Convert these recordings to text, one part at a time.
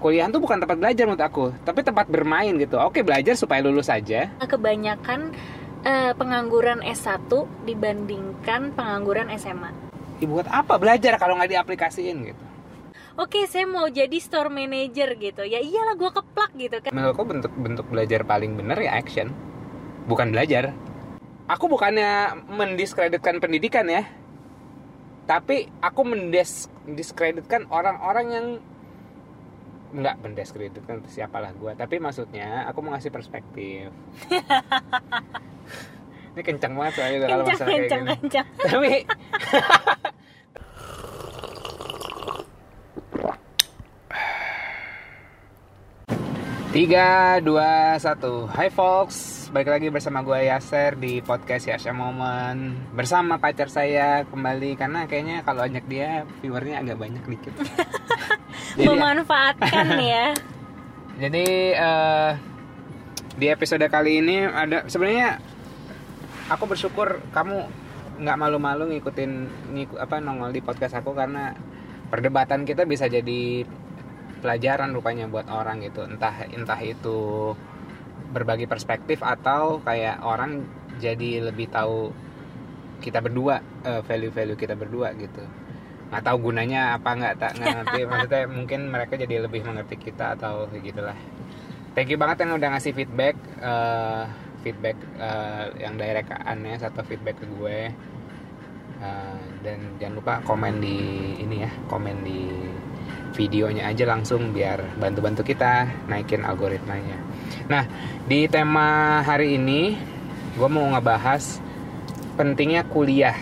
kuliah tuh bukan tempat belajar menurut aku tapi tempat bermain gitu oke belajar supaya lulus aja kebanyakan eh, pengangguran S1 dibandingkan pengangguran SMA. Ya, buat apa belajar kalau nggak diaplikasiin gitu Oke, saya mau jadi store manager gitu. Ya iyalah gua keplak gitu kan. menurutku bentuk bentuk belajar paling bener ya action bukan belajar aku bukannya mendiskreditkan pendidikan ya tapi aku mendiskreditkan orang-orang yang nggak mendiskreditkan siapalah gue tapi maksudnya aku mau ngasih perspektif. Ini kencang banget soalnya kalau Kencang, masalah kayak kencang, gini. kencang. tapi Tiga, dua, satu. Hai folks. Balik lagi bersama gue Yaser di podcast Yasha Moment. Bersama pacar saya kembali Karena kayaknya kalau ajak dia viewernya agak banyak dikit Memanfaatkan ya. jadi eh, di episode kali ini ada sebenarnya aku bersyukur kamu nggak malu-malu ngikutin ngiku, apa nongol di podcast aku karena perdebatan kita bisa jadi pelajaran rupanya buat orang gitu entah entah itu berbagi perspektif atau kayak orang jadi lebih tahu kita berdua eh, value-value kita berdua gitu nggak tahu gunanya apa nggak tak ngerti. Maksudnya mungkin mereka jadi lebih mengerti kita atau gitulah thank you banget yang udah ngasih feedback eh, feedback eh, yang direct ke Anes atau feedback ke gue. Eh, dan jangan lupa komen di ini ya komen di videonya aja langsung biar bantu-bantu kita naikin algoritmanya. Nah di tema hari ini gue mau ngebahas pentingnya kuliah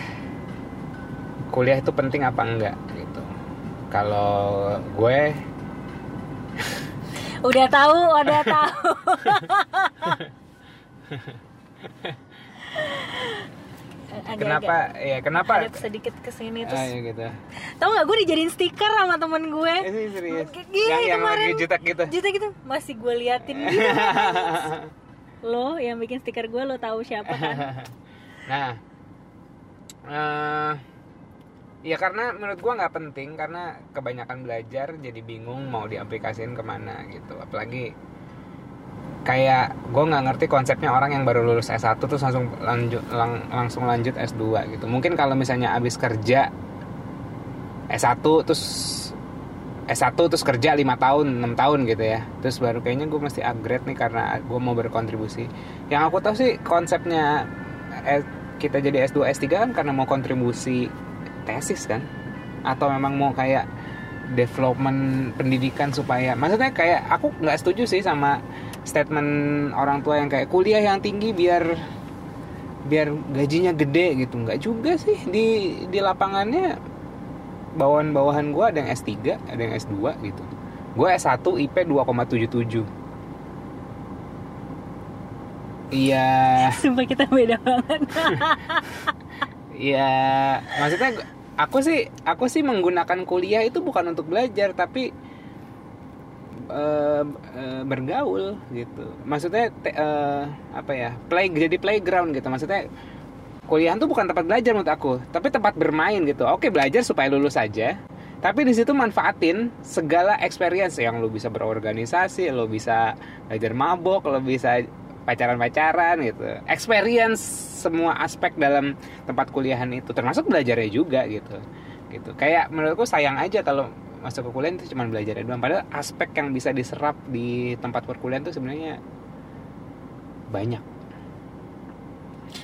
kuliah itu penting apa enggak gitu kalau gue Udah tahu, udah tahu. Kenapa ya kenapa hadap sedikit ke sini Ah, terus. ya gitu Tahu nggak gue dijadiin stiker sama temen gue. Eh, ini serius Iya, yang, yang kemarin. jutek gitu Juta gitu masih gue liatin gitu. lo yang bikin stiker gue lo tahu siapa kan? nah eh ya karena menurut gua nggak penting karena kebanyakan belajar jadi bingung mau diaplikasiin ke mana gitu. Apalagi kayak gue nggak ngerti konsepnya orang yang baru lulus S1 terus langsung lanjut lang- langsung lanjut S2 gitu. Mungkin kalau misalnya abis kerja S1 terus S1 terus kerja 5 tahun 6 tahun gitu ya. Terus baru kayaknya gue mesti upgrade nih karena gue mau berkontribusi. Yang aku tahu sih konsepnya eh, kita jadi S2 S3 kan karena mau kontribusi tesis kan? Atau memang mau kayak development pendidikan supaya maksudnya kayak aku nggak setuju sih sama statement orang tua yang kayak kuliah yang tinggi biar biar gajinya gede gitu. Nggak juga sih. Di di lapangannya bawahan-bawahan gue ada yang S3 ada yang S2 gitu. Gue S1 IP 2,77 iya. Sumpah kita beda banget. Iya, maksudnya aku sih aku sih menggunakan kuliah itu bukan untuk belajar tapi eh, eh, bergaul gitu. Maksudnya te- eh, apa ya? Play jadi playground gitu. Maksudnya kuliah itu bukan tempat belajar menurut aku, tapi tempat bermain gitu. Oke, belajar supaya lulus saja. Tapi di situ manfaatin segala experience yang lo bisa berorganisasi, lo bisa belajar mabok, lo bisa pacaran-pacaran gitu. Experience semua aspek dalam tempat kuliahan itu termasuk belajarnya juga gitu. Gitu. Kayak menurutku sayang aja kalau masuk ke kuliah itu cuma belajarnya doang. Padahal aspek yang bisa diserap di tempat perkuliahan itu sebenarnya banyak.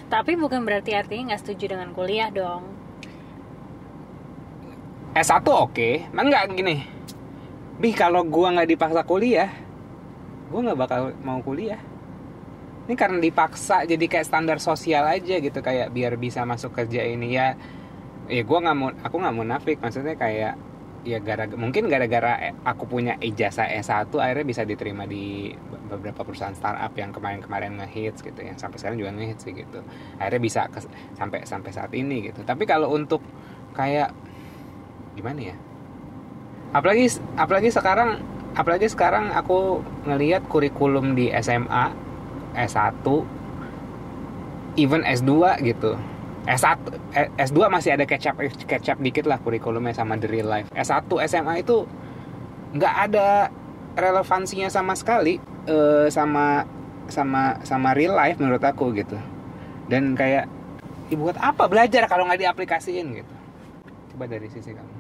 Tapi bukan berarti artinya nggak setuju dengan kuliah dong. S1 oke, nah enggak gini. Bih kalau gua nggak dipaksa kuliah, gua nggak bakal mau kuliah. Ini karena dipaksa jadi kayak standar sosial aja gitu kayak biar bisa masuk kerja ini ya. Ya gua nggak mau, aku nggak mau nafik maksudnya kayak ya gara mungkin gara-gara eh, aku punya ijazah S1 akhirnya bisa diterima di beberapa perusahaan startup yang kemarin-kemarin ngehits gitu yang sampai sekarang juga ngehits gitu. Akhirnya bisa ke- sampai sampai saat ini gitu. Tapi kalau untuk kayak gimana ya apalagi apalagi sekarang apalagi sekarang aku ngelihat kurikulum di SMA S1 even S2 gitu. S1 eh, S2 masih ada catch up dikit lah kurikulumnya sama the real life. S1 SMA itu nggak ada relevansinya sama sekali eh, sama sama sama real life menurut aku gitu. Dan kayak "Ih, buat apa belajar kalau nggak diaplikasiin? gitu. Coba dari sisi kamu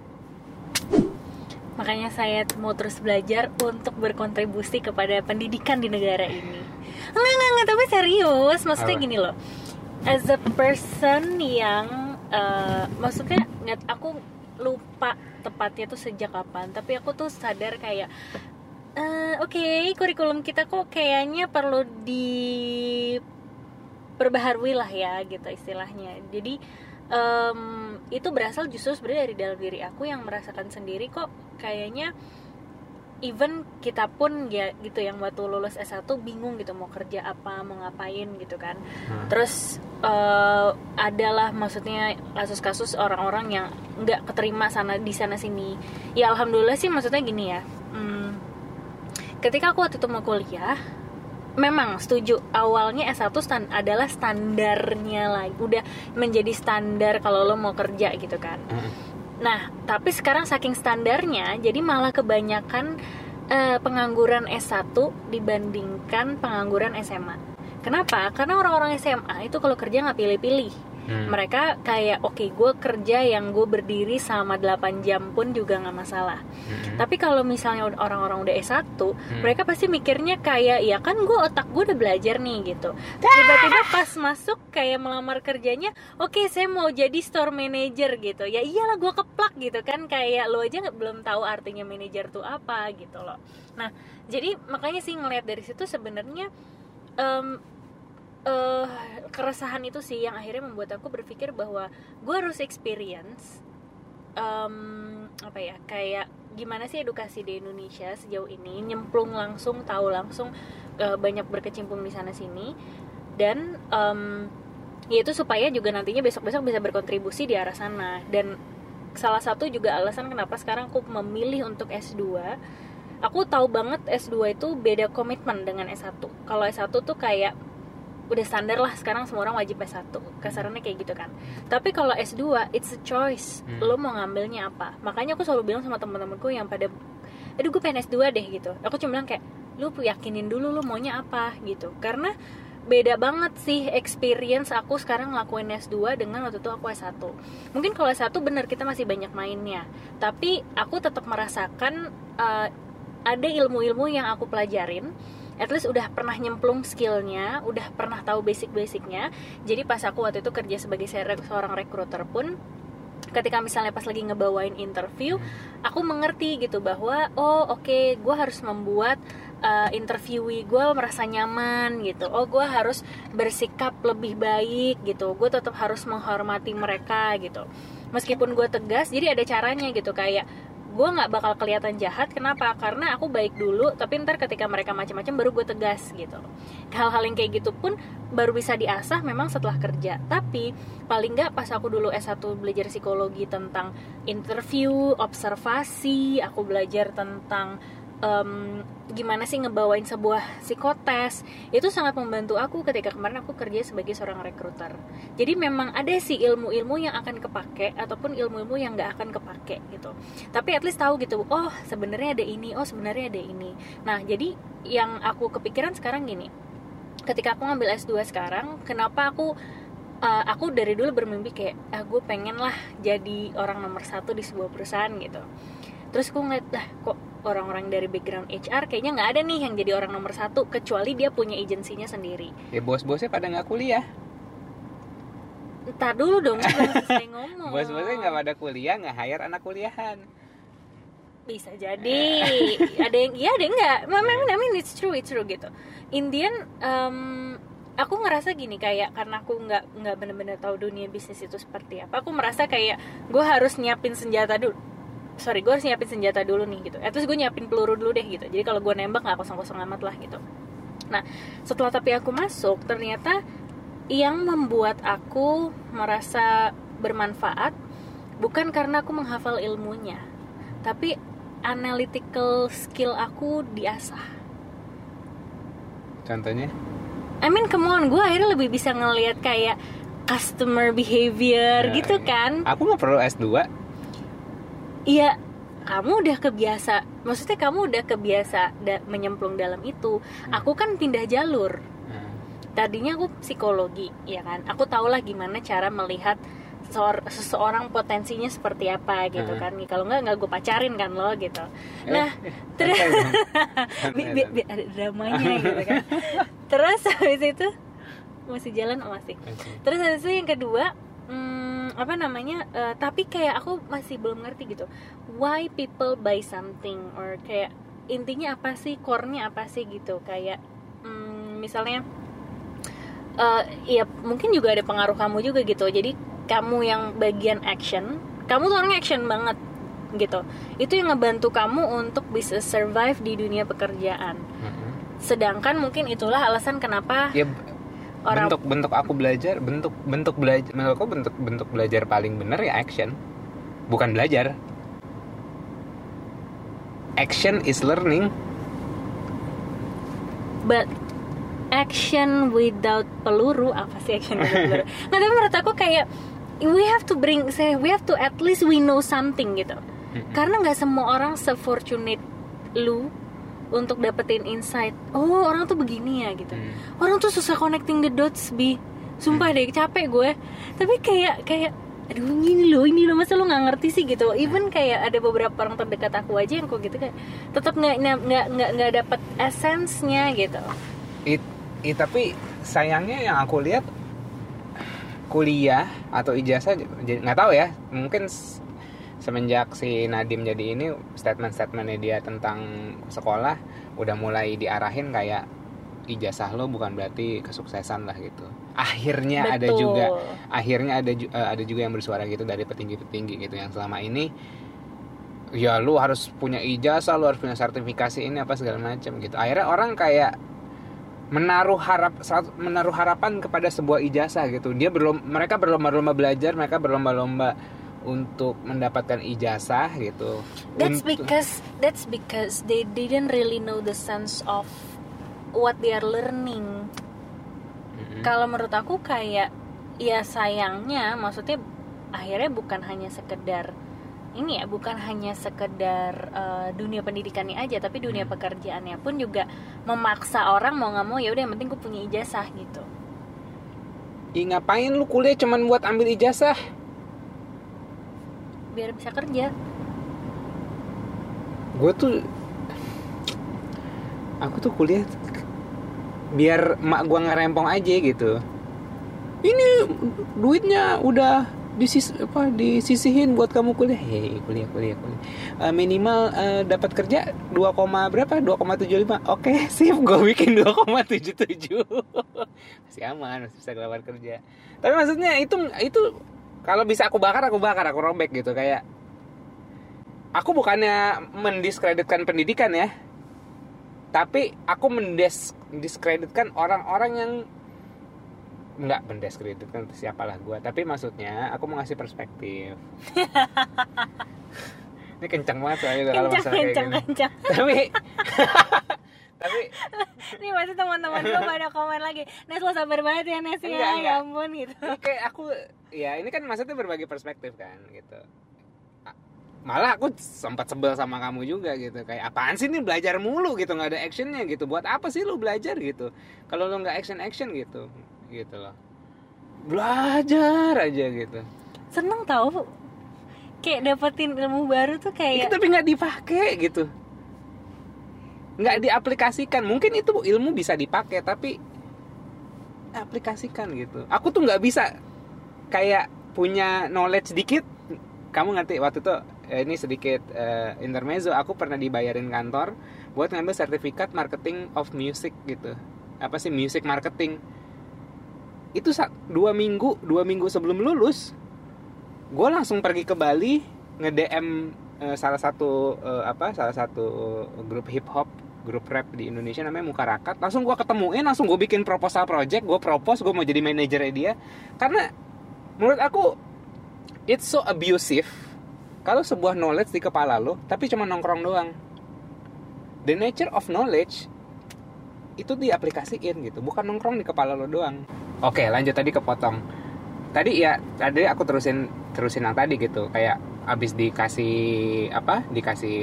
Makanya saya mau terus belajar untuk berkontribusi kepada pendidikan di negara ini. Enggak, enggak, enggak, tapi serius. Maksudnya Apa? gini loh. As a person yang eh, maksudnya nggak aku lupa tepatnya tuh sejak kapan, tapi aku tuh sadar kayak eh, oke, kurikulum kita kok kayaknya perlu diperbaharui lah ya gitu istilahnya. Jadi em, itu berasal justru sebenarnya dari dalam diri aku yang merasakan sendiri kok kayaknya even kita pun ya gitu yang waktu lulus S1 bingung gitu mau kerja apa mau ngapain gitu kan Hmm. terus eh, adalah maksudnya kasus-kasus orang-orang yang nggak keterima sana di sana sini ya alhamdulillah sih maksudnya gini ya hmm, ketika aku waktu itu mau kuliah memang setuju awalnya S1 stan- adalah standarnya lagi udah menjadi standar kalau lo mau kerja gitu kan Heeh. Nah, tapi sekarang saking standarnya, jadi malah kebanyakan eh, pengangguran S1 dibandingkan pengangguran SMA. Kenapa? Karena orang-orang SMA itu kalau kerja nggak pilih-pilih. Hmm. Mereka kayak, oke, gue kerja yang gue berdiri selama 8 jam pun juga nggak masalah. Mm-mm. Tapi kalau misalnya orang-orang udah S1, Hmm. mereka pasti mikirnya kayak, ya kan gue otak gue udah belajar nih gitu. Tiba-tiba pas masuk kayak melamar kerjanya, oke saya mau jadi store manager gitu. Ya iyalah gue keplak gitu kan, kayak lo aja nggak- belum tahu artinya manajer tuh apa gitu loh. Nah, jadi makanya sih ngelihat dari situ sebenarnya em, eh, keresahan itu sih yang akhirnya membuat aku berpikir bahwa gue harus experience em, apa ya kayak gimana sih edukasi di Indonesia sejauh ini nyemplung langsung tahu langsung eh, banyak berkecimpung di sana sini. Dan em, ya itu supaya juga nantinya besok-besok bisa berkontribusi di arah sana. Dan salah satu juga alasan kenapa sekarang aku memilih untuk S2 aku tahu banget S2 itu beda komitmen dengan S1 kalau S1 tuh kayak udah standar lah sekarang semua orang wajib S1 kasarannya kayak gitu kan. Tapi kalau S2 it's a choice. Hmm. lo mau ngambilnya apa? Makanya aku selalu bilang sama teman-temanku yang pada aduh gue pengen S2 deh gitu. Aku cuma bilang kayak lu yakinin dulu lu maunya apa gitu. Karena beda banget sih experience aku sekarang ngelakuin S2 dengan waktu itu aku S1 mungkin kalau S1 bener kita masih banyak mainnya. Tapi aku tetap merasakan uh, ada ilmu-ilmu yang aku pelajarin at least udah pernah nyemplung skillnya, udah pernah tahu basic-basicnya. Jadi pas aku waktu itu kerja sebagai se- seorang recruiter pun, ketika misalnya pas lagi ngebawain interview, aku mengerti gitu bahwa oh oke, gue harus membuat uh, interviewee gue merasa nyaman gitu. Oh gue harus bersikap lebih baik gitu. Gue tetap harus menghormati mereka gitu. Meskipun gue tegas, jadi ada caranya gitu kayak gue nggak bakal kelihatan jahat. Kenapa? Karena aku baik dulu tapi ntar ketika mereka macam-macam baru gue tegas gitu. Hal-hal yang kayak gitu pun baru bisa diasah memang setelah kerja. Tapi paling nggak pas aku dulu S1 belajar psikologi tentang interview observasi aku belajar tentang em, gimana sih ngebawain sebuah psikotes. Itu sangat membantu aku ketika kemarin aku kerja sebagai seorang rekruter. Jadi memang ada sih ilmu-ilmu yang akan kepake ataupun ilmu-ilmu yang nggak akan kepake gitu. Tapi at least tahu gitu oh sebenarnya ada ini oh sebenarnya ada ini. Nah jadi yang aku kepikiran sekarang gini. Ketika aku ngambil S2 sekarang kenapa aku uh, aku dari dulu bermimpi kayak ah gue pengen lah jadi orang nomor satu di sebuah perusahaan gitu terus aku ngeliat lah kok orang-orang dari background HR kayaknya nggak ada nih yang jadi orang nomor satu kecuali dia punya agensinya sendiri. Ya bos-bosnya pada nggak kuliah. Entar dulu dong selesai ngomong. Bos-bosnya nggak pada kuliah nggak hire anak kuliahan. Bisa jadi. Ada yang iya ada yang enggak memang I mean it's true it's true gitu. Indian em, aku ngerasa gini kayak karena aku nggak nggak bener-bener tahu dunia bisnis itu seperti apa aku merasa kayak gue harus nyiapin senjata dulu sorry gue harus nyiapin senjata dulu nih gitu. Eh, terus gue nyiapin peluru dulu deh gitu. Jadi kalau gue nembak nggak kosong-kosong amat lah gitu. Nah setelah tapi aku masuk ternyata yang membuat aku merasa bermanfaat bukan karena aku menghafal ilmunya tapi analytical skill aku diasah. Contohnya? I mean come on gue akhirnya lebih bisa ngelihat kayak customer behavior Ya, gitu iya. kan. Aku nggak perlu S2 Iya kamu udah kebiasa maksudnya kamu udah kebiasa da- menyemplung dalam itu. Aku kan pindah jalur. Hmm. tadinya aku psikologi ya kan? Aku tahu lah gimana cara melihat seseor- seseorang potensinya seperti apa gitu Hmm. kan? Kalau nggak nggak gue pacarin kan lo gitu. Eh, nah terus bi- bi- ada dramanya gitu kan? Terus habis itu masih jalan oh masih. Oke. terus habis itu yang kedua hmm, apa namanya eh, tapi kayak aku masih belum ngerti gitu. Why people buy something? Or kayak intinya apa sih core-nya apa sih gitu? Kayak hmm, misalnya eh ya mungkin juga ada pengaruh kamu juga gitu. Jadi kamu yang bagian action kamu tuh orangnya action banget gitu. Itu yang ngebantu kamu untuk bisa survive di dunia pekerjaan. Mhm. sedangkan mungkin itulah alasan kenapa ya orang bentuk bentuk aku belajar bentuk bentuk belajar menurutku bentuk bentuk belajar paling benar ya action. Bukan belajar. Action is learning. But action without peluru apa sih action without peluru? Nggak tapi menurut aku kayak we have to bring say we have to at least we know something gitu. Karena nggak semua orang sefortunate lu untuk dapetin insight. Oh orang tuh begini ya gitu. Hmm. orang tuh susah connecting the dots bi. Sumpah deh capek gue. Tapi kayak kayak aduh ini loh ini loh masa lo nggak ngerti sih? Gitu. Even kayak ada beberapa orang terdekat aku aja yang kok gitu kayak tetap nggak nggak nggak nggak dapet essence-nya gitu. It, it- tapi sayangnya yang aku lihat kuliah atau ijazah nggak tahu ya. Mungkin semenjak si Nadim jadi ini statement-statementnya dia tentang sekolah udah mulai diarahin kayak ijazah lo bukan berarti kesuksesan lah gitu. Akhirnya ada Betul. juga akhirnya ada eh, ada juga yang bersuara gitu dari petinggi-petinggi gitu yang selama ini ya lu harus punya ijazah lu harus punya sertifikasi ini apa segala macam gitu. Akhirnya orang kayak menaruh harap menaruh harapan kepada sebuah ijazah gitu. Dia berlom mereka berlomba-lomba belajar mereka berlomba-lomba untuk mendapatkan ijazah gitu That's Untuk- because that's because they didn't really know the sense of what they are learning. Mm-mm. Kalau menurut aku kayak ya sayangnya maksudnya akhirnya bukan hanya sekedar ini ya bukan hanya sekedar eh, dunia pendidikannya aja tapi dunia Hmm. pekerjaannya pun juga memaksa orang mau nggak mau ya udah yang penting gue punya ijazah gitu. Ih, ngapain lu kuliah cuman buat ambil ijazah biar bisa kerja. gue tuh aku tuh kuliah biar emak gue ngerempong aja gitu. Ini duitnya udah disis apa disisihin buat kamu kuliah. Hei kuliah kuliah kuliah. Eh, minimal eh, dapat kerja 2, koma berapa? 2,75 oke sip. Gue bikin 2,77 masih aman masih bisa keluar kerja. Tapi maksudnya itu itu kalau bisa aku bakar aku bakar aku robek gitu kayak aku bukannya mendiskreditkan pendidikan ya tapi aku mendiskreditkan orang-orang yang nggak mendiskreditkan siapalah gue tapi maksudnya aku mau ngasih perspektif ini kencang banget soalnya kalau Kencang masalah kayak kencang gini tapi tapi Nih pasti teman-teman gue pada komen lagi. Nes lo sabar banget ya Nes ya, Enggak, ya ampun gitu. ini kayak aku ya ini kan maksudnya berbagi perspektif kan gitu. Malah aku sempat sebel sama kamu juga gitu. Kayak apaan sih nih belajar mulu gitu? Nggak ada actionnya gitu. Buat apa sih lu belajar gitu? Kalau lu nggak action action gitu. Gitu loh. Belajar aja gitu. Seneng tau. Kayak dapetin ilmu baru tuh kayak tapi nggak dipakai gitu. Nggak diaplikasikan. Mungkin itu ilmu bisa dipakai tapi aplikasikan gitu. Aku tuh nggak bisa kayak punya knowledge dikit kamu ngerti. Waktu itu eh, ini sedikit eh, intermezzo. Aku pernah dibayarin kantor buat ngambil sertifikat marketing of music gitu. Apa sih music marketing? Itu dua minggu dua minggu sebelum lulus gue langsung pergi ke Bali nge DM eh, salah satu eh, apa salah satu grup hip hop grup rap di Indonesia namanya Mukarakat. Langsung gue ketemuin langsung gue bikin proposal project gue propose gue mau jadi manajernya dia. Karena menurut aku it's so abusive kalau sebuah knowledge di kepala lo tapi cuma nongkrong doang. The nature of knowledge itu diaplikasiin gitu. Bukan nongkrong di kepala lo doang. Oke lanjut tadi kepotong. Tadi ya tadi aku terusin terusin yang tadi gitu. Kayak abis dikasih apa dikasih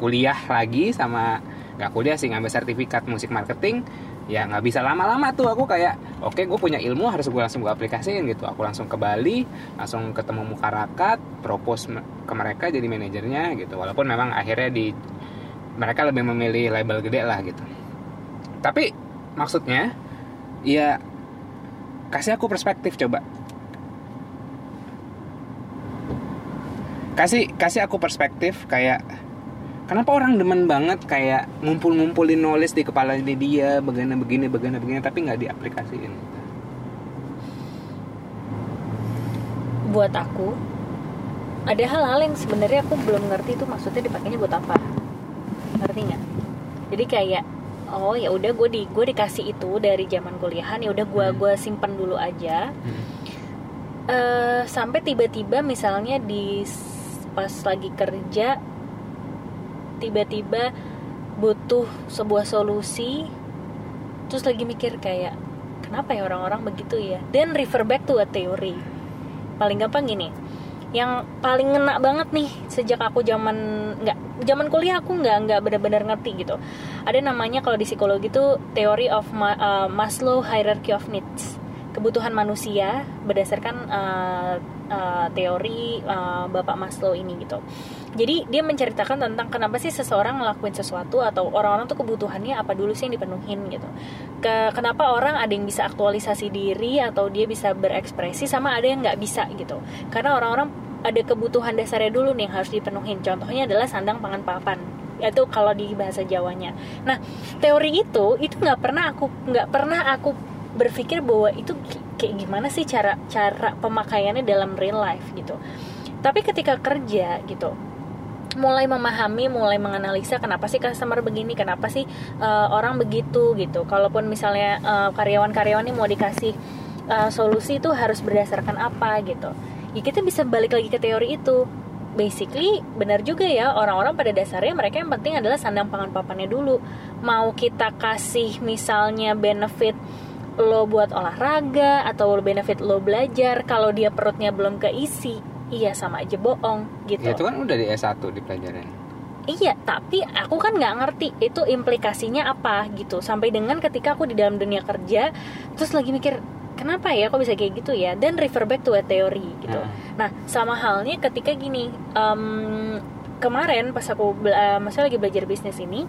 kuliah lagi sama nggak kuliah sih ngambil sertifikat musik marketing ya nggak bisa lama-lama tuh aku kayak oke gue punya ilmu harus gue langsung gue aplikasiin gitu. Aku langsung ke Bali langsung ketemu mukarakat propose me- ke mereka jadi manajernya gitu. Walaupun memang akhirnya di mereka lebih memilih label gede lah gitu. Tapi maksudnya ya kasih aku perspektif coba. Kasih kasih aku perspektif kayak kenapa orang demen banget kayak ngumpul-ngumpulin knowledge di kepala dia begini begini begini begini tapi nggak diaplikasiin? Buat aku ada hal-hal yang sebenarnya aku belum ngerti itu maksudnya dipakainya buat apa. Ngerti nggak? Jadi kayak oh ya udah gue di gue dikasih itu dari zaman kuliahan ya udah gue Hmm. gue simpen dulu aja. Eh sampai tiba-tiba misalnya di pas lagi kerja tiba-tiba butuh sebuah solusi terus lagi mikir kayak kenapa ya orang-orang begitu ya? Dan refer back to a theory. Paling gampang gini yang paling ngena banget nih sejak aku zaman nggak zaman kuliah aku nggak nggak benar-benar ngerti gitu. Ada namanya kalau di psikologi itu theory of Ma- uh, Maslow hierarchy of needs. Kebutuhan manusia berdasarkan uh, uh, teori uh, Bapak Maslow ini gitu. Jadi dia menceritakan tentang kenapa sih seseorang ngelakuin sesuatu atau orang-orang tuh kebutuhannya apa dulu sih yang dipenuhin gitu. Ke, kenapa orang ada yang bisa aktualisasi diri atau dia bisa berekspresi sama ada yang nggak bisa gitu. Karena orang-orang ada kebutuhan dasarnya dulu nih yang harus dipenuhin. Contohnya adalah sandang pangan papan itu kalau di bahasa Jawanya. Nah teori itu itu nggak pernah aku nggak pernah aku berpikir bahwa itu kayak gimana sih cara cara pemakaiannya dalam real life gitu. Tapi ketika kerja gitu, mulai memahami, mulai menganalisa kenapa sih customer begini, kenapa sih uh, orang begitu gitu. Kalaupun misalnya uh, karyawan-karyawan ini mau dikasih uh, solusi itu harus berdasarkan apa gitu. Ya kita bisa balik lagi ke teori itu. Basically benar juga ya orang-orang pada dasarnya mereka yang penting adalah sandang pangan papannya dulu. Mau kita kasih misalnya benefit lo buat olahraga atau benefit lo belajar kalau dia perutnya belum keisi iya sama aja bohong gitu. Ya itu kan udah di S1 di pelajaran. Iya tapi aku kan nggak ngerti itu implikasinya apa gitu. Sampai dengan ketika aku di dalam dunia kerja terus lagi mikir kenapa ya kok bisa kayak gitu ya? Dan refer back to a theory gitu. Heeh. nah sama halnya ketika gini em, kemarin pas aku bela- eh, maksudnya lagi belajar bisnis ini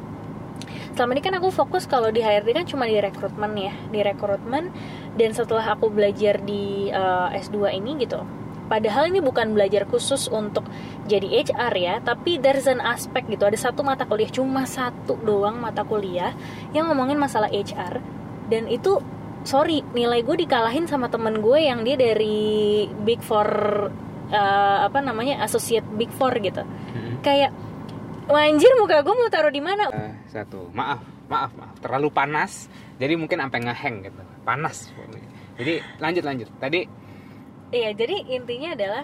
selama ini kan aku fokus kalau di HRD kan cuma di rekrutmen ya di rekrutmen. Dan setelah aku belajar di eh, S2 ini gitu padahal ini bukan belajar khusus untuk jadi HR ya tapi there's an aspect gitu. Ada satu mata kuliah cuma satu doang mata kuliah yang ngomongin masalah HR dan itu sorry nilai gue dikalahin sama temen gue yang dia dari Big Four eh, apa namanya associate Big Four gitu. Mm-mm. kayak anjir muka gue mau taruh di mana? Eh, satu maaf maaf maaf terlalu panas. Jadi mungkin sampai ngeheng gitu. Panas jadi lanjut lanjut. Tadi Iya, jadi intinya adalah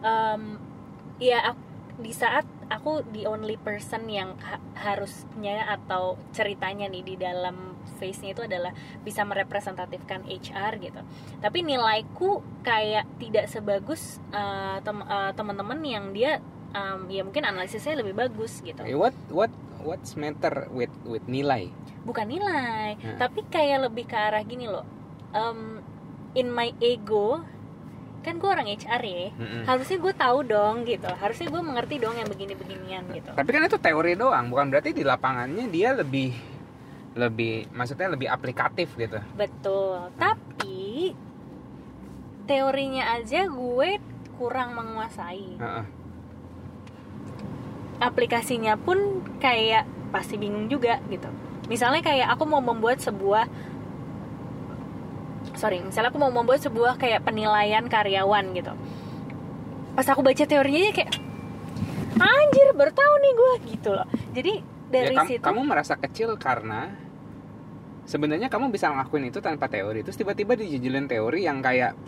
em, ya di saat aku the only person yang ha- harusnya atau ceritanya nih di dalam face-nya itu adalah bisa merepresentatifkan HR gitu. Tapi nilaiku kayak tidak sebagus tem- eh, teman-teman yang dia em, ya mungkin analisisnya lebih bagus gitu. eh, what what what's matter with with nilai Bukan nilai, Hmm. tapi kayak lebih ke arah gini loh. Em, in my ego kan gue orang HR ya. Mm-mm. harusnya gue tahu dong gitu. Harusnya gue mengerti dong yang begini-beginian gitu. Tapi kan itu teori doang bukan berarti di lapangannya dia lebih lebih maksudnya lebih aplikatif gitu. Betul. Tapi teorinya aja gue kurang menguasai. Heeh. aplikasinya pun kayak pasti bingung juga gitu. Misalnya kayak aku mau membuat sebuah sorry misalnya aku mau membuat sebuah kayak penilaian karyawan gitu. Pas aku baca teorinya kayak anjir baru tahu nih gue gitu loh. Jadi dari ya, kam- situ kamu merasa kecil karena sebenarnya kamu bisa ngelakuin itu tanpa teori terus tiba-tiba dijujulin teori yang kayak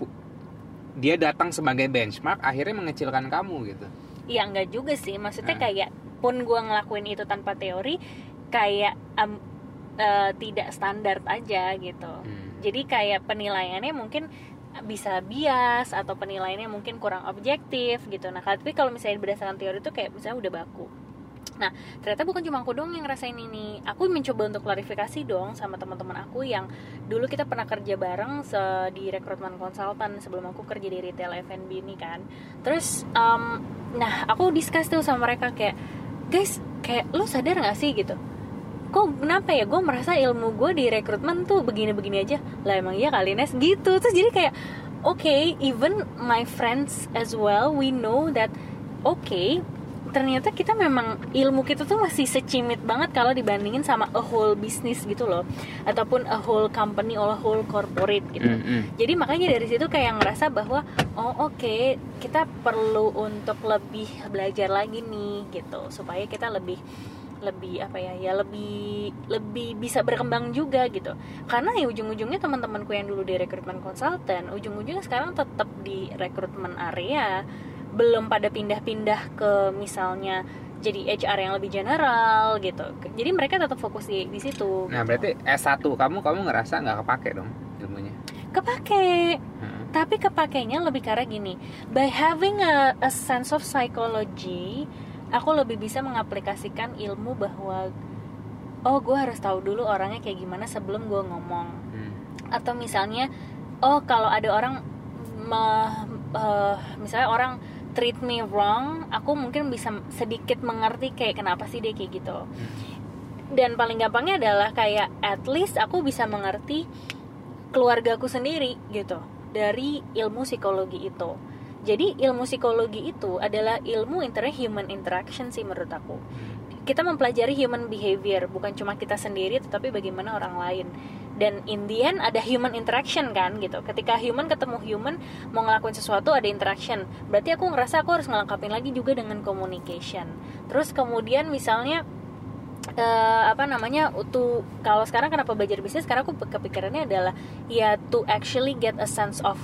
dia datang sebagai benchmark akhirnya mengecilkan kamu gitu. Ya enggak juga sih. Maksudnya Nah. kayak pun gue ngelakuin itu tanpa teori kayak am- eh, tidak standar aja gitu. Hmm. Jadi kayak penilaiannya mungkin bisa bias atau penilaiannya mungkin kurang objektif gitu nah tapi kalau misalnya berdasarkan teori itu kayak misalnya udah baku Nah, ternyata bukan cuma aku dong yang ngerasain ini. Aku mencoba untuk klarifikasi dong sama teman-teman aku yang dulu kita pernah kerja bareng se di rekrutmen konsultan sebelum aku kerja di retail F&B ini kan. Terus, um, nah aku discuss tuh sama mereka kayak, guys, kayak lo sadar gak sih gitu? Kok kenapa ya gue merasa ilmu gue di rekrutmen tuh begini-begini aja? Lah emang iya kali Nes gitu. Terus jadi kayak, oke, okay, even my friends as well, we know that oke okay, ternyata kita memang ilmu kita tuh masih secimit banget kalau dibandingin sama a whole business gitu loh ataupun a whole company or a whole corporate gitu Mm, mm. jadi makanya dari situ kayak ngerasa bahwa oh oke okay, kita perlu untuk lebih belajar lagi nih gitu supaya kita lebih lebih apa ya ya lebih lebih bisa berkembang juga gitu. Karena ya ujung-ujungnya teman-temanku yang dulu di rekrutmen konsultan ujung-ujungnya sekarang tetap di rekrutmen area. Belum pada pindah-pindah ke misalnya jadi HR yang lebih general gitu. Jadi mereka tetap fokus di di situ. Nah, berarti S1 kamu kamu ngerasa nggak kepake dong ilmunya. kepake. Heeh. tapi kepakainya lebih karena gini by having a, a sense of psychology aku lebih bisa mengaplikasikan ilmu bahwa oh gue harus tahu dulu orangnya kayak gimana sebelum gue ngomong. Hmm. atau misalnya oh kalau ada orang me- eh, misalnya orang treat me wrong aku mungkin bisa sedikit mengerti kayak kenapa sih dia kayak gitu. Dan paling gampangnya adalah kayak at least aku bisa mengerti keluargaku sendiri gitu dari ilmu psikologi itu jadi ilmu psikologi itu adalah ilmu inter human interaction sih menurut aku. Kita mempelajari human behavior bukan cuma kita sendiri tetapi bagaimana orang lain. Dan in the end ada human interaction kan gitu. Ketika human ketemu human mau ngelakuin sesuatu ada interaction. Berarti aku ngerasa aku harus ngelengkapin lagi juga dengan communication. Terus kemudian misalnya eh, apa namanya tuh kalau sekarang kenapa belajar bisnis? Karena aku kepikirannya adalah ya to actually get a sense of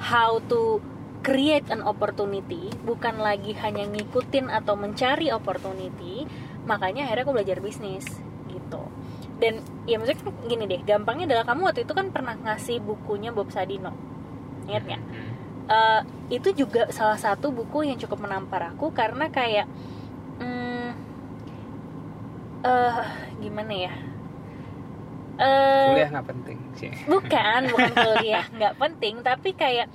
how to create an opportunity bukan lagi hanya ngikutin atau mencari opportunity makanya akhirnya aku belajar bisnis gitu dan ya maksudnya kan gini deh gampangnya adalah kamu waktu itu kan pernah ngasih bukunya Bob Sadino ingat nggak. Eh, itu juga salah satu buku yang cukup menampar aku karena kayak hmm, eh gimana ya Eh, Kuliah nggak penting sih. bukan bukan kuliah nggak penting tapi kayak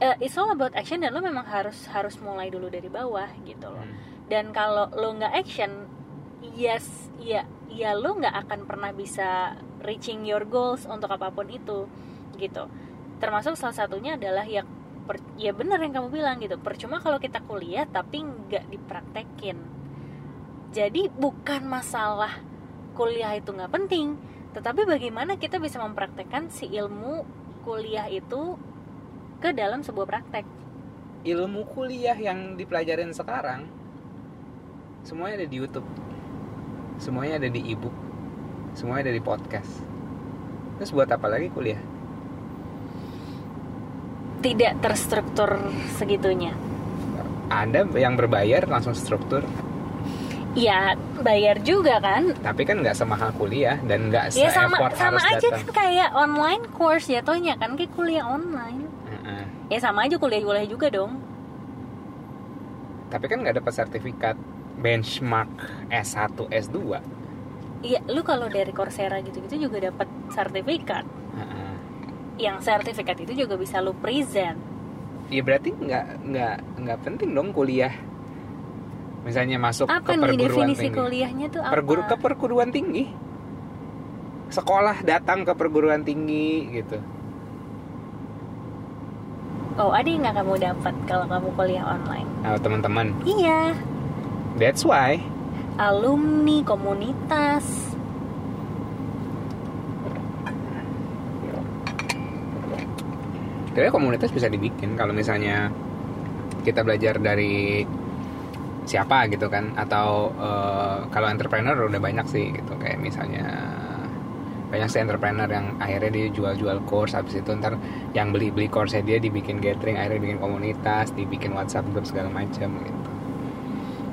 eh, it's all about action dan lo memang harus harus mulai dulu dari bawah gitu loh. Hmm. dan kalau lo nggak action yes ya ya lo nggak akan pernah bisa reaching your goals untuk apa pun itu gitu. Termasuk salah satunya adalah ya per- ya benar yang kamu bilang gitu percuma kalau kita kuliah tapi nggak dipraktekin. Jadi bukan masalah kuliah itu nggak penting tetapi bagaimana kita bisa mempraktekkan si ilmu kuliah itu ke dalam sebuah praktek Ilmu kuliah yang dipelajarin sekarang semuanya ada di YouTube. Semuanya ada di ebook. Semuanya ada di podcast. Terus buat apa lagi kuliah? tidak terstruktur segitunya Ada yang berbayar langsung struktur, ya bayar juga kan tapi kan nggak semahal kuliah dan nggak ya sama sama aja kan kayak online course jatuhnya kan kayak kuliah online Heeh. ya sama aja kuliah kuliah juga dong Tapi kan nggak dapat sertifikat benchmark S1, S2. iya lu kalau dari Coursera gitu-gitu juga dapat sertifikat Heeh. yang sertifikat itu juga bisa lu present Ya berarti nggak nggak nggak penting dong kuliah. Misalnya masuk apa ke nih perguruan definisi tinggi. kuliahnya tuh apa Perguru ke perguruan tinggi. Sekolah datang ke perguruan tinggi gitu. Oh ada yang nggak kamu dapat kalau kamu kuliah online? Nah, teman-teman, iya. That's why. Alumni komunitas. Sebenarnya komunitas bisa dibikin kalau misalnya kita belajar dari siapa gitu kan? Atau eh, kalau entrepreneur udah banyak sih gitu. Kayak misalnya banyak sih entrepreneur yang akhirnya dia jual-jual course habis itu ntar yang beli-beli course dia dibikin gathering akhirnya bikin komunitas dibikin WhatsApp group segala macam gitu.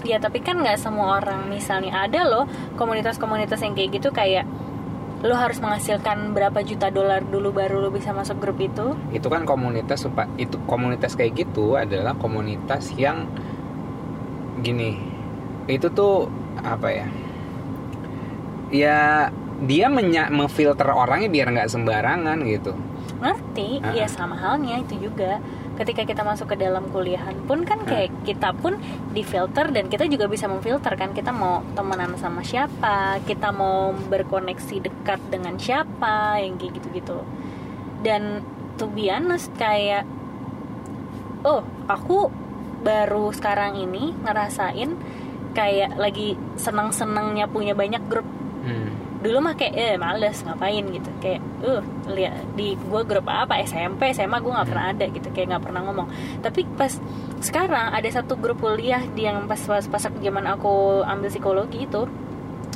Ya tapi kan nggak semua orang misalnya ada loh komunitas-komunitas yang kayak gitu kayak lo harus menghasilkan berapa juta dolar dulu baru lo bisa masuk grup itu? Itu kan komunitas itu komunitas kayak gitu adalah komunitas yang gini itu tuh apa ya? Ya dia menya memfilter orangnya biar nggak sembarangan gitu. Ngerti? Ah. ya sama halnya itu juga. Ketika kita masuk ke dalam kuliahan pun kan kayak kita pun difilter dan kita juga bisa memfilter kan. Kita mau temenan sama siapa kita mau berkoneksi dekat dengan siapa yang kayak gitu-gitu. Dan to be honest kayak oh aku baru sekarang ini ngerasain kayak lagi senang-senangnya punya banyak grup. Dulu mah kayak eh males ngapain? gitu. Kayak uh lihat di gua grup apa SMP SMA gue nggak pernah ada gitu. Kayak nggak pernah ngomong. Tapi pas sekarang ada satu grup kuliah di yang pas pas pas aku zaman aku ambil psikologi itu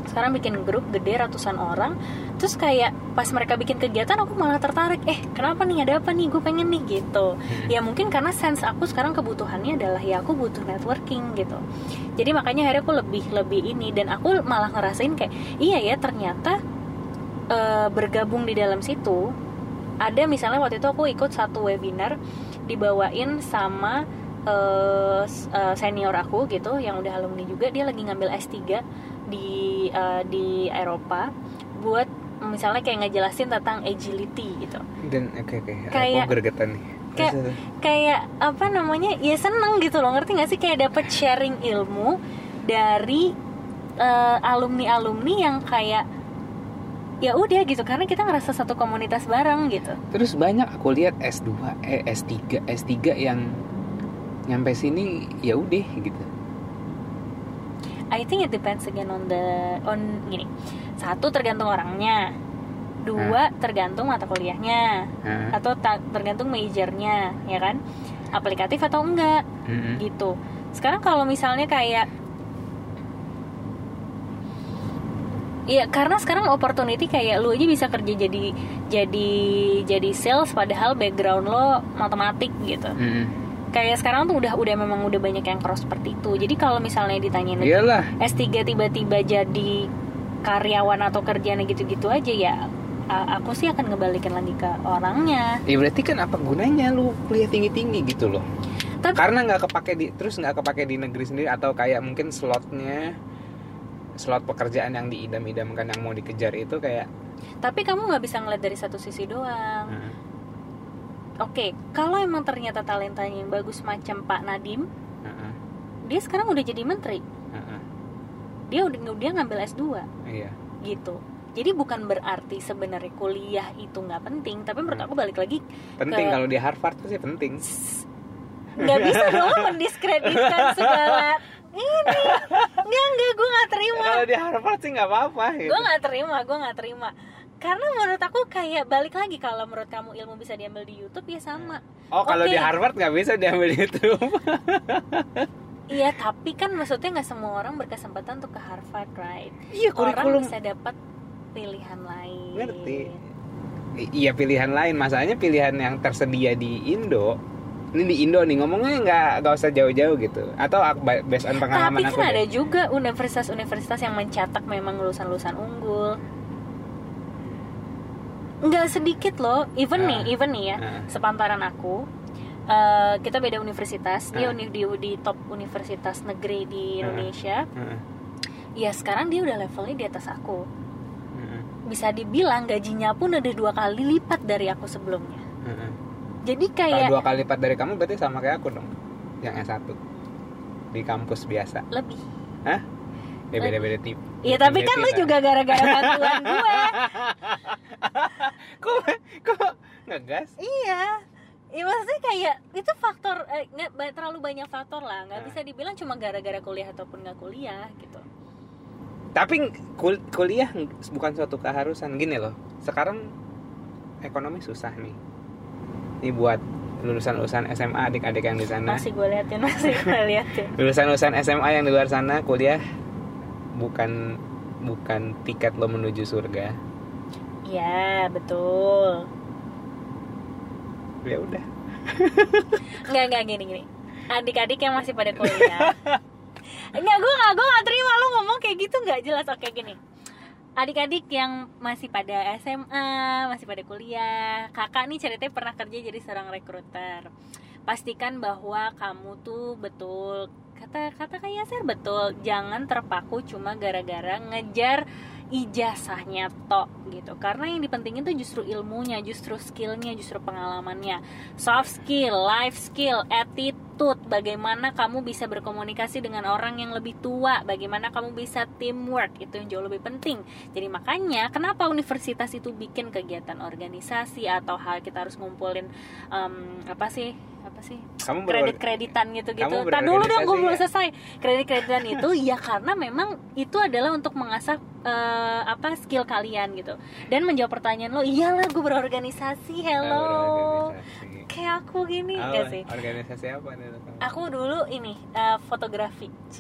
sekarang bikin grup gede ratusan orang. Terus kayak pas mereka bikin kegiatan aku malah tertarik. Eh kenapa nih? Ada apa nih? Gue pengen nih gitu. Ya mungkin karena sense aku sekarang kebutuhannya adalah ya aku butuh networking gitu. Jadi makanya akhirnya aku lebih lebih ini. Dan aku malah ngerasain kayak iya ya ternyata eh, bergabung di dalam situ ada misalnya waktu itu aku ikut satu webinar dibawain sama eh, s- eh, senior aku gitu yang udah alumni juga dia lagi ngambil S3 di eh, di Eropa buat misalnya kayak ngejelasin tentang agility gitu. Dan oke oke Kayak- aku gergetan nih. kayak kayak apa namanya ya seneng gitu loh ngerti gak sih? Kayak dapet sharing ilmu dari alumni alumni yang kayak ya udah gitu karena kita ngerasa satu komunitas bareng gitu. Terus banyak aku lihat S2 eh S3 S3 yang nyampe sini ya udah gitu I think it depends again on the on gini satu tergantung orangnya dua tergantung mata kuliahnya Hah? atau ta- tergantung majornya ya kan aplikatif atau enggak Mm-mm. gitu sekarang kalau misalnya kayak Iya karena sekarang opportunity kayak lu aja bisa kerja jadi jadi jadi sales padahal background lo matematik gitu. Mm-mm. Kayak sekarang tuh udah udah memang udah banyak yang cross seperti itu. Jadi kalau misalnya ditanyain iyalah S3 tiba-tiba jadi karyawan atau kerjaan gitu-gitu aja ya aku sih akan ngebalikin lagi ke orangnya. ya berarti kan apa gunanya lu kuliah tinggi tinggi gitu loh Tapi karena nggak kepake di terus nggak kepake di negeri sendiri atau kayak mungkin slotnya slot pekerjaan yang diidam-idamkan yang mau dikejar itu kayak tapi kamu nggak bisa ngeliat dari satu sisi doang. uh, Oke, kalau emang ternyata talentanya yang bagus macam Pak Nadim, uh, uh, dia sekarang udah jadi menteri. uh, uh. Dia udah dia ngambil S2 iya gitu. Jadi bukan berarti sebenarnya kuliah itu nggak penting, tapi menurut aku balik lagi penting Ke- kalau di Harvard tuh sih penting nggak bisa dong mendiskreditkan segala ini. Nggak nggak gue nggak terima. kalau di Harvard sih nggak apa-apa gitu. Gue nggak terima, gue nggak terima. Karena menurut aku kayak balik lagi kalau menurut kamu ilmu bisa diambil di YouTube ya sama. oh kalau Oke. di Harvard nggak bisa diambil itu Iya, tapi kan maksudnya nggak semua orang berkesempatan untuk ke Harvard, right? iya Orang kurikulum bisa dapat pilihan lain. ngerti I- iya pilihan lain masalahnya pilihan yang tersedia di Indo ini di Indo nih ngomongnya nggak nggak usah jauh-jauh gitu atau based on pengalaman Tapi aku kan ada deh. juga universitas-universitas yang mencetak memang lulusan-lulusan unggul. Nggak sedikit loh, even Ah. nih, even nih ya, Ah. sepantaran aku, eh, kita beda universitas, dia Ah. uni di, di top universitas negeri di. Indonesia. Heeh, Ya sekarang dia udah levelnya di atas aku. Bisa dibilang gajinya pun udah dua kali lipat dari aku sebelumnya. Jadi Kalau kayak dua kali lipat dari kamu berarti sama kayak aku dong yang S1 di kampus biasa lebih. Hah? Ya beda-beda tip Iya tapi kan lu juga gara-gara bantuan gue. Kok kok ngegas? Iya. Ya maksudnya kayak itu faktor eh, terlalu banyak faktor lah nggak Nah. bisa dibilang cuma gara-gara kuliah ataupun nggak kuliah gitu. Tapi kul- kuliah bukan suatu keharusan gini loh. Sekarang ekonomi susah nih. Ini buat lulusan-lulusan SMA adik-adik yang di sana. Masih gue liatin masih gue liatin. Lulusan-lulusan SMA yang di luar sana kuliah bukan bukan tiket lo menuju surga. Iya betul. Ya udah. Nggak nggak gini gini. Adik-adik yang masih pada kuliah. Nggak gue nggak gue nggak terima lu ngomong kayak gitu nggak jelas oke gini. adik-adik yang masih pada SMA, masih pada kuliah, kakak nih ceritanya pernah kerja jadi seorang rekruter. Pastikan bahwa kamu tuh betul kata kata kayak Yaser betul, jangan terpaku cuma gara-gara ngejar ijazahnya tok gitu. Karena yang dipentingin tuh justru ilmunya justru skillnya justru pengalamannya. Soft skill life skill attitude. Bagaimana kamu bisa berkomunikasi dengan orang yang lebih tua? Bagaimana kamu bisa teamwork? Itu yang jauh lebih penting. Jadi makanya kenapa universitas itu bikin kegiatan organisasi atau hal kita harus ngumpulin um, apa sih? Apa sih? Kamu kredit kreditan gitu gitu tak dulu dong gue belum nggak? selesai. Kredit kreditan itu ya karena memang itu adalah untuk mengasah eh, apa skill kalian gitu dan menjawab pertanyaan lo iyalah gue berorganisasi hello Berorganisasi. kayak aku gini Apa? gak sih Organisasi apa nih? aku dulu ini eh, fotografi c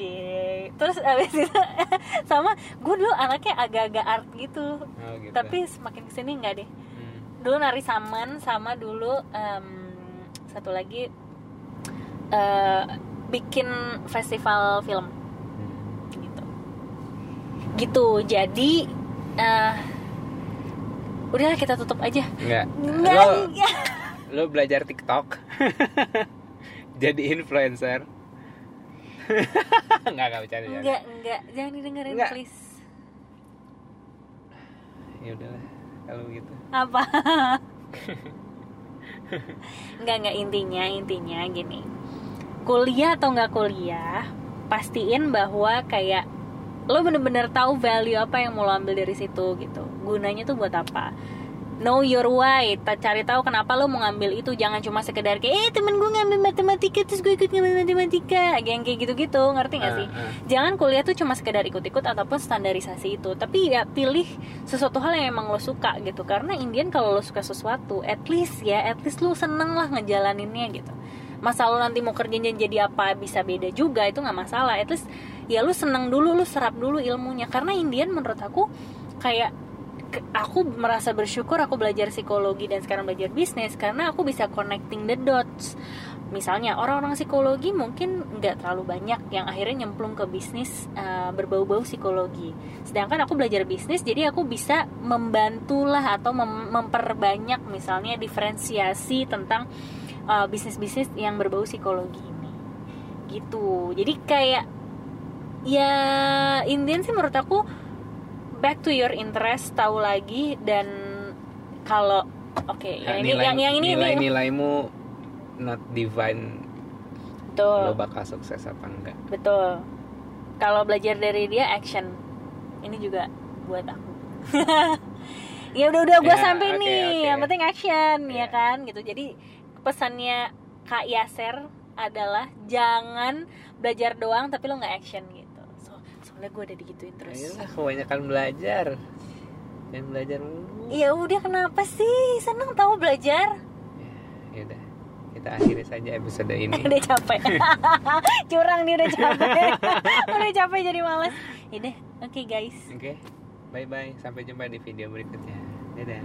terus abis itu sama gue dulu anaknya agak-agak art gitu Oh, gitu. tapi semakin ke sini nggak deh Hmm. dulu nari saman sama dulu em, satu lagi eh, bikin festival film gitu jadi eh udahlah kita tutup aja. Nggak, Lo, nggak. lo belajar TikTok. Jadi influencer. Enggak bercanda. bercanda. nggak nggak jangan didengerin Nggak. please Ya udahlah kalau gitu. apa nggak nggak intinya intinya gini kuliah atau nggak kuliah pastiin bahwa kayak lo bener-bener tahu value apa yang mau lo ambil dari situ gitu. Gunanya tuh buat apa? Know your why. Cari tahu kenapa lo mau ngambil itu. Jangan cuma sekedar kayak eh temen gue ngambil matematika terus gue ikut ngambil matematika. Yang kayak gitu-gitu. Ngerti gak Ah, sih? ah. jangan kuliah tuh cuma sekedar ikut-ikut ataupun standarisasi itu. Tapi ya pilih sesuatu hal yang emang lo suka gitu. Karena Indian kalau lo suka sesuatu at least ya at least lo seneng lah ngejalaninnya gitu. Masa lo nanti mau kerjanya jadi apa bisa beda juga itu nggak masalah. At least ya lo seneng dulu lo serap dulu ilmunya. Karena Indian menurut aku kayak aku merasa bersyukur aku belajar psikologi dan sekarang belajar bisnis karena aku bisa connecting the dots. Misalnya orang-orang psikologi mungkin nggak terlalu banyak yang akhirnya nyemplung ke bisnis uh, berbau-bau psikologi. Sedangkan aku belajar bisnis jadi aku bisa membantulah atau mem- memperbanyak misalnya diferensiasi tentang uh, bisnis-bisnis yang berbau psikologi ini. Gitu. Jadi kayak ya Indian sih menurut aku back to your interest tahu lagi dan kalau oke yang ini Nilai- yang yang ini ini. nilai-nilaimu not divine. Betul. Lo bakal sukses apa enggak? Betul. Kalau belajar dari dia action. Ini juga buat aku. Ya udah udah gue Ya, sampai oke, nih. oke. yang penting action ya Ya. kan? Gitu. Jadi pesannya kak Yaser adalah jangan belajar doang tapi lo nggak action gitu soalnya gue udah digituin terus. Ayolah kebanyakan belajar. Dan belajar mulu. Ya udah kenapa sih? Seneng tahu belajar. Ya udah kita akhiri saja episode ini. Udah capek. Curang dia udah capek. Udah capek jadi males. Ya udah oke guys. Oke. Bye bye sampai jumpa di video berikutnya. Dadah